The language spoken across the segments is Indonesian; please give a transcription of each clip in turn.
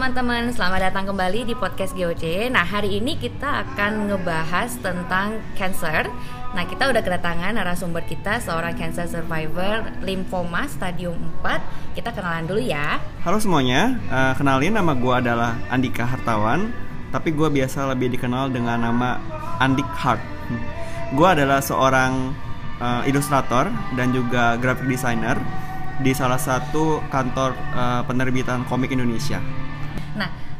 teman-teman, selamat datang kembali di podcast GOC. Nah, hari ini kita akan ngebahas tentang cancer. Nah, kita udah kedatangan narasumber kita seorang cancer survivor lymphoma stadium 4. Kita kenalan dulu ya. Halo semuanya, uh, kenalin nama gue adalah Andika Hartawan, tapi gue biasa lebih dikenal dengan nama Andik Hart. Gue adalah seorang uh, ilustrator dan juga graphic designer di salah satu kantor uh, penerbitan komik Indonesia.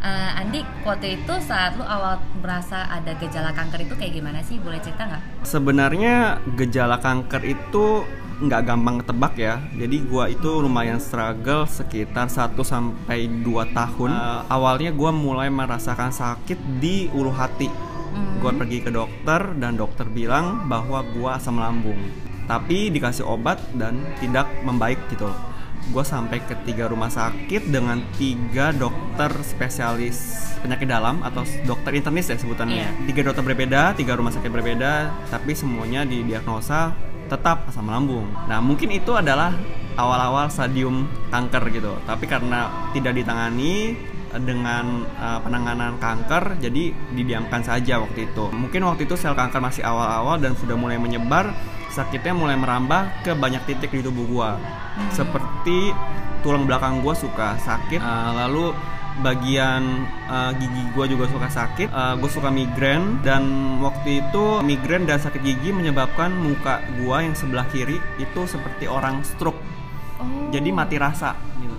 Uh, Andi, waktu itu saat lu awal merasa ada gejala kanker itu kayak gimana sih? Boleh cerita nggak? Sebenarnya gejala kanker itu nggak gampang ketebak ya. Jadi gua itu lumayan struggle sekitar 1 sampai 2 tahun. Uh, awalnya gua mulai merasakan sakit di ulu hati. Hmm. Gua pergi ke dokter dan dokter bilang bahwa gua asam lambung. Tapi dikasih obat dan tidak membaik gitu loh gue sampai ke tiga rumah sakit dengan tiga dokter spesialis penyakit dalam atau dokter internis ya sebutannya. Yeah. Tiga dokter berbeda, tiga rumah sakit berbeda, tapi semuanya didiagnosa tetap asam lambung. Nah mungkin itu adalah awal-awal stadium kanker gitu. Tapi karena tidak ditangani dengan uh, penanganan kanker jadi didiamkan saja waktu itu mungkin waktu itu sel kanker masih awal-awal dan sudah mulai menyebar sakitnya mulai merambah ke banyak titik di tubuh gua hmm. seperti tulang belakang gue suka sakit uh, lalu bagian uh, gigi gue juga suka sakit uh, gue suka migrain dan waktu itu migrain dan sakit gigi menyebabkan muka gue yang sebelah kiri itu seperti orang stroke oh. jadi mati rasa gitu.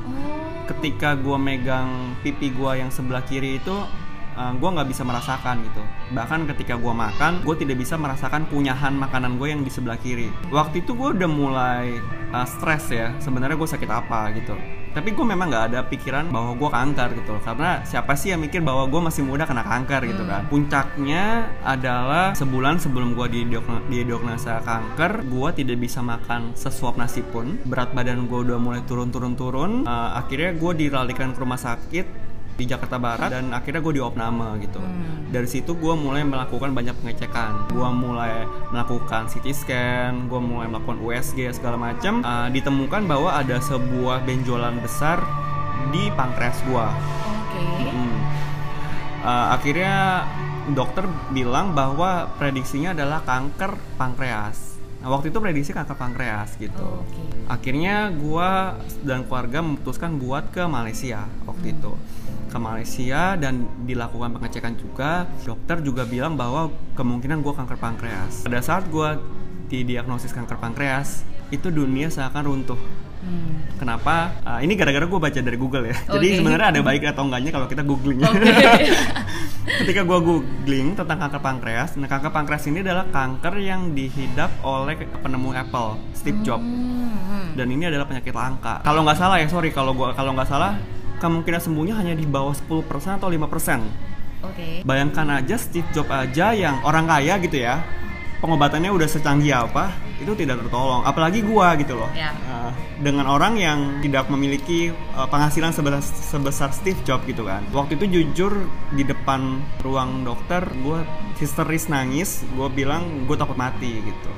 Ketika gue megang pipi gue yang sebelah kiri itu uh, eh, gue nggak bisa merasakan gitu. Bahkan ketika gue makan gue tidak bisa merasakan kunyahan makanan gue yang di sebelah kiri. Waktu itu gue udah mulai uh, stres ya. Sebenarnya gue sakit apa gitu tapi gue memang nggak ada pikiran bahwa gue kanker gitu loh. Karena siapa sih yang mikir bahwa gue masih muda kena kanker gitu kan? Hmm. puncaknya adalah sebulan sebelum gue didiagnosa kanker gue tidak bisa makan sesuap nasi pun. Berat badan gue udah mulai turun-turun-turun. Uh, akhirnya gue diralikan ke rumah sakit di Jakarta Barat dan akhirnya gue di opname gitu hmm. dari situ gue mulai melakukan banyak pengecekan gue mulai melakukan CT scan gue mulai melakukan USG segala macam uh, ditemukan bahwa ada sebuah benjolan besar di pankreas gue okay. hmm. uh, akhirnya dokter bilang bahwa prediksinya adalah kanker pankreas Nah, waktu itu prediksi kanker pankreas gitu. Oh, okay. Akhirnya gue dan keluarga memutuskan buat ke Malaysia waktu hmm. itu ke Malaysia dan dilakukan pengecekan juga dokter juga bilang bahwa kemungkinan gue kanker pankreas pada saat gue didiagnosis kanker pankreas itu dunia seakan runtuh Hmm. Kenapa? Uh, ini gara-gara gue baca dari Google ya. Okay. Jadi sebenarnya ada baik atau enggaknya kalau kita googling. Okay. Ketika gue googling tentang kanker pankreas, nah kanker pankreas ini adalah kanker yang dihidap oleh penemu Apple, Steve Jobs. Hmm. Dan ini adalah penyakit langka. Kalau nggak salah ya, sorry kalau gue kalau nggak salah, kemungkinan sembuhnya hanya di bawah 10% atau 5%. Oke. Okay. Bayangkan aja Steve Jobs aja yang orang kaya gitu ya. Pengobatannya udah secanggih apa, itu tidak tertolong. Apalagi gua gitu loh. Yeah. Ya. Uh, dengan orang yang tidak memiliki uh, penghasilan sebesar, sebesar Steve Jobs gitu kan. Waktu itu jujur di depan ruang dokter, gua histeris nangis. Gua bilang gue takut mati gitu.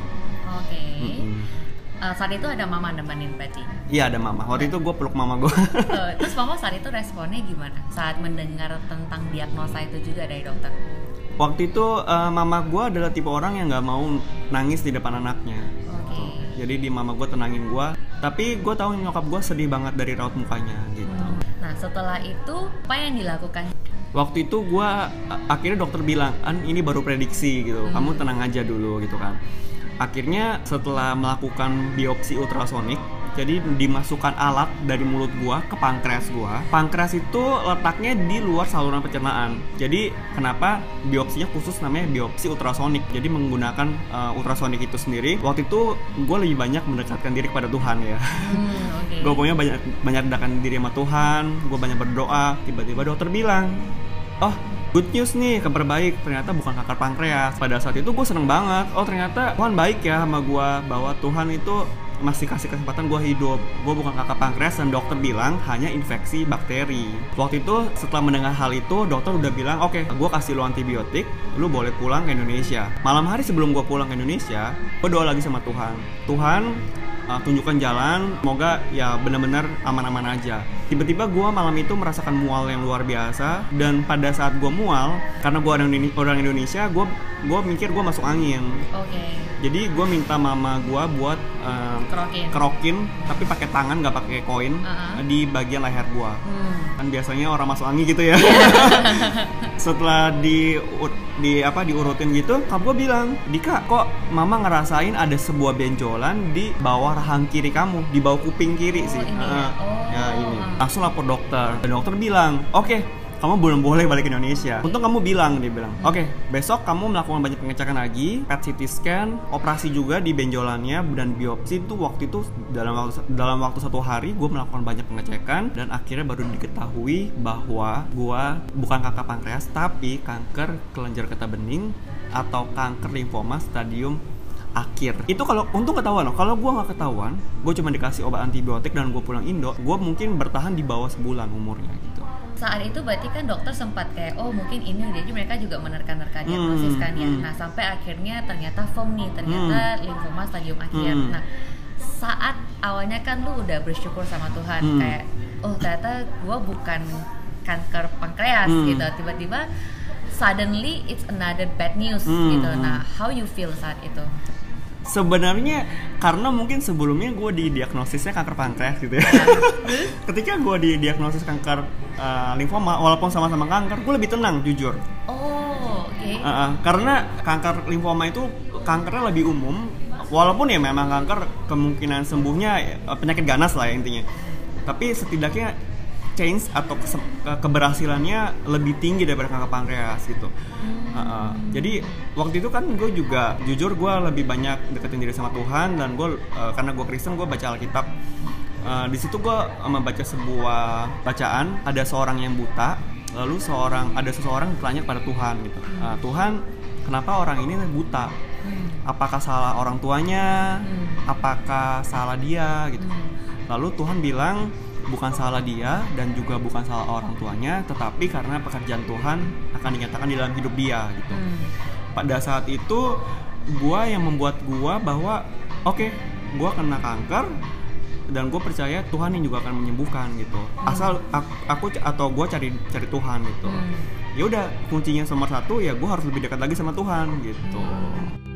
Oke. Okay. Mm -mm uh, saat itu ada mama nemenin berarti? Iya ada mama. Waktu itu gue peluk mama gue. uh, terus mama saat itu responnya gimana? Saat mendengar tentang diagnosa itu juga dari dokter? Waktu itu uh, mama gue adalah tipe orang yang nggak mau nangis di depan anaknya. Okay. Jadi di mama gue tenangin gue. Tapi gue tahu nyokap gue sedih banget dari raut mukanya gitu. Hmm. Nah setelah itu apa yang dilakukan? Waktu itu gue akhirnya dokter bilang, an ini baru prediksi gitu. Hmm. Kamu tenang aja dulu gitu kan akhirnya setelah melakukan biopsi ultrasonik jadi dimasukkan alat dari mulut gua ke pankreas gua. Pankreas itu letaknya di luar saluran pencernaan. Jadi kenapa biopsinya khusus namanya biopsi ultrasonik. Jadi menggunakan uh, ultrasonik itu sendiri. Waktu itu gue lebih banyak mendekatkan diri kepada Tuhan ya. Hmm, okay. gue pokoknya banyak banyak mendekatkan diri sama Tuhan. Gue banyak berdoa. Tiba-tiba dokter bilang, oh good news nih kabar baik. Ternyata bukan kanker pankreas. Pada saat itu gue seneng banget. Oh ternyata Tuhan baik ya sama gue bahwa Tuhan itu masih kasih kesempatan gue hidup. Gue bukan kanker pankreas dan dokter bilang hanya infeksi bakteri. Waktu itu setelah mendengar hal itu dokter udah bilang oke okay, gue kasih lo antibiotik lu boleh pulang ke Indonesia. Malam hari sebelum gue pulang ke Indonesia gue doa lagi sama Tuhan. Tuhan uh, tunjukkan jalan semoga ya benar-benar aman-aman aja tiba-tiba gue malam itu merasakan mual yang luar biasa dan pada saat gue mual karena gue orang Indone- orang Indonesia gue gue mikir gue masuk angin Oke. Jadi gue minta mama gue buat uh, Kerokin. kerokin tapi pakai tangan nggak pakai koin Uh-uh. di bagian leher gue Hmm. kan biasanya orang masuk angin gitu ya setelah di di apa diurutin gitu kak gue bilang Dika kok mama ngerasain ada sebuah benjolan di bawah rahang kiri kamu di bawah kuping kiri Oh, sih ini ya? Heeh. Oh. ya ini langsung lapor dokter dan dokter bilang oke kamu belum boleh balik ke Indonesia. Untung kamu bilang, dia bilang, oke, besok kamu melakukan banyak pengecekan lagi, PET CT scan, operasi juga di benjolannya dan biopsi itu waktu itu dalam waktu dalam waktu satu hari gue melakukan banyak pengecekan dan akhirnya baru diketahui bahwa gue bukan kanker pankreas tapi kanker kelenjar getah bening atau kanker limfoma stadium akhir. Itu kalau untung ketahuan loh. Kalau gue nggak ketahuan gue cuma dikasih obat antibiotik dan gue pulang Indo gue mungkin bertahan di bawah sebulan umurnya Saat itu berarti kan dokter sempat kayak oh mungkin ini jadi mereka juga menerka-nerka diagnosis Hmm, kan ya. hmm. Nah, sampai akhirnya ternyata FOM nih, ternyata limfoma stadium akhir. Hmm. Nah, saat awalnya kan lu udah bersyukur sama Tuhan Hmm. kayak oh ternyata gua bukan kanker pankreas Hmm. gitu. Tiba-tiba suddenly it's another bad news Hmm, gitu. hmm. Nah, how you feel saat itu? Sebenarnya karena mungkin sebelumnya gue didiagnosisnya kanker pankreas gitu ya. Ketika gue didiagnosis kanker uh, limfoma walaupun sama-sama kanker gue lebih tenang jujur. Oh, oke. Uh, uh, karena kanker limfoma itu kankernya lebih umum. Walaupun ya memang kanker kemungkinan sembuhnya uh, penyakit ganas lah ya intinya. Tapi setidaknya change atau ke- keberhasilannya lebih tinggi daripada kanker pankreas gitu. Uh, uh, jadi waktu itu kan gue juga jujur gue lebih banyak deketin diri sama Tuhan dan gue uh, karena gue Kristen gue baca Alkitab. Uh, di situ gue membaca sebuah bacaan ada seorang yang buta lalu seorang ada seseorang bertanya pada Tuhan gitu. Uh, Tuhan kenapa orang ini buta? Hmm. apakah salah orang tuanya? Hmm. apakah salah dia? Gitu. Hmm. lalu Tuhan bilang bukan salah dia dan juga bukan salah orang tuanya tetapi karena pekerjaan Tuhan akan dinyatakan di dalam hidup dia gitu Hmm. pada saat itu gua yang membuat gua bahwa oke gua kena kanker dan gue percaya Tuhan yang juga akan menyembuhkan gitu asal aku, aku atau gue cari cari Tuhan gitu Hmm. ya udah kuncinya nomor satu ya gue harus lebih dekat lagi sama Tuhan gitu Hmm.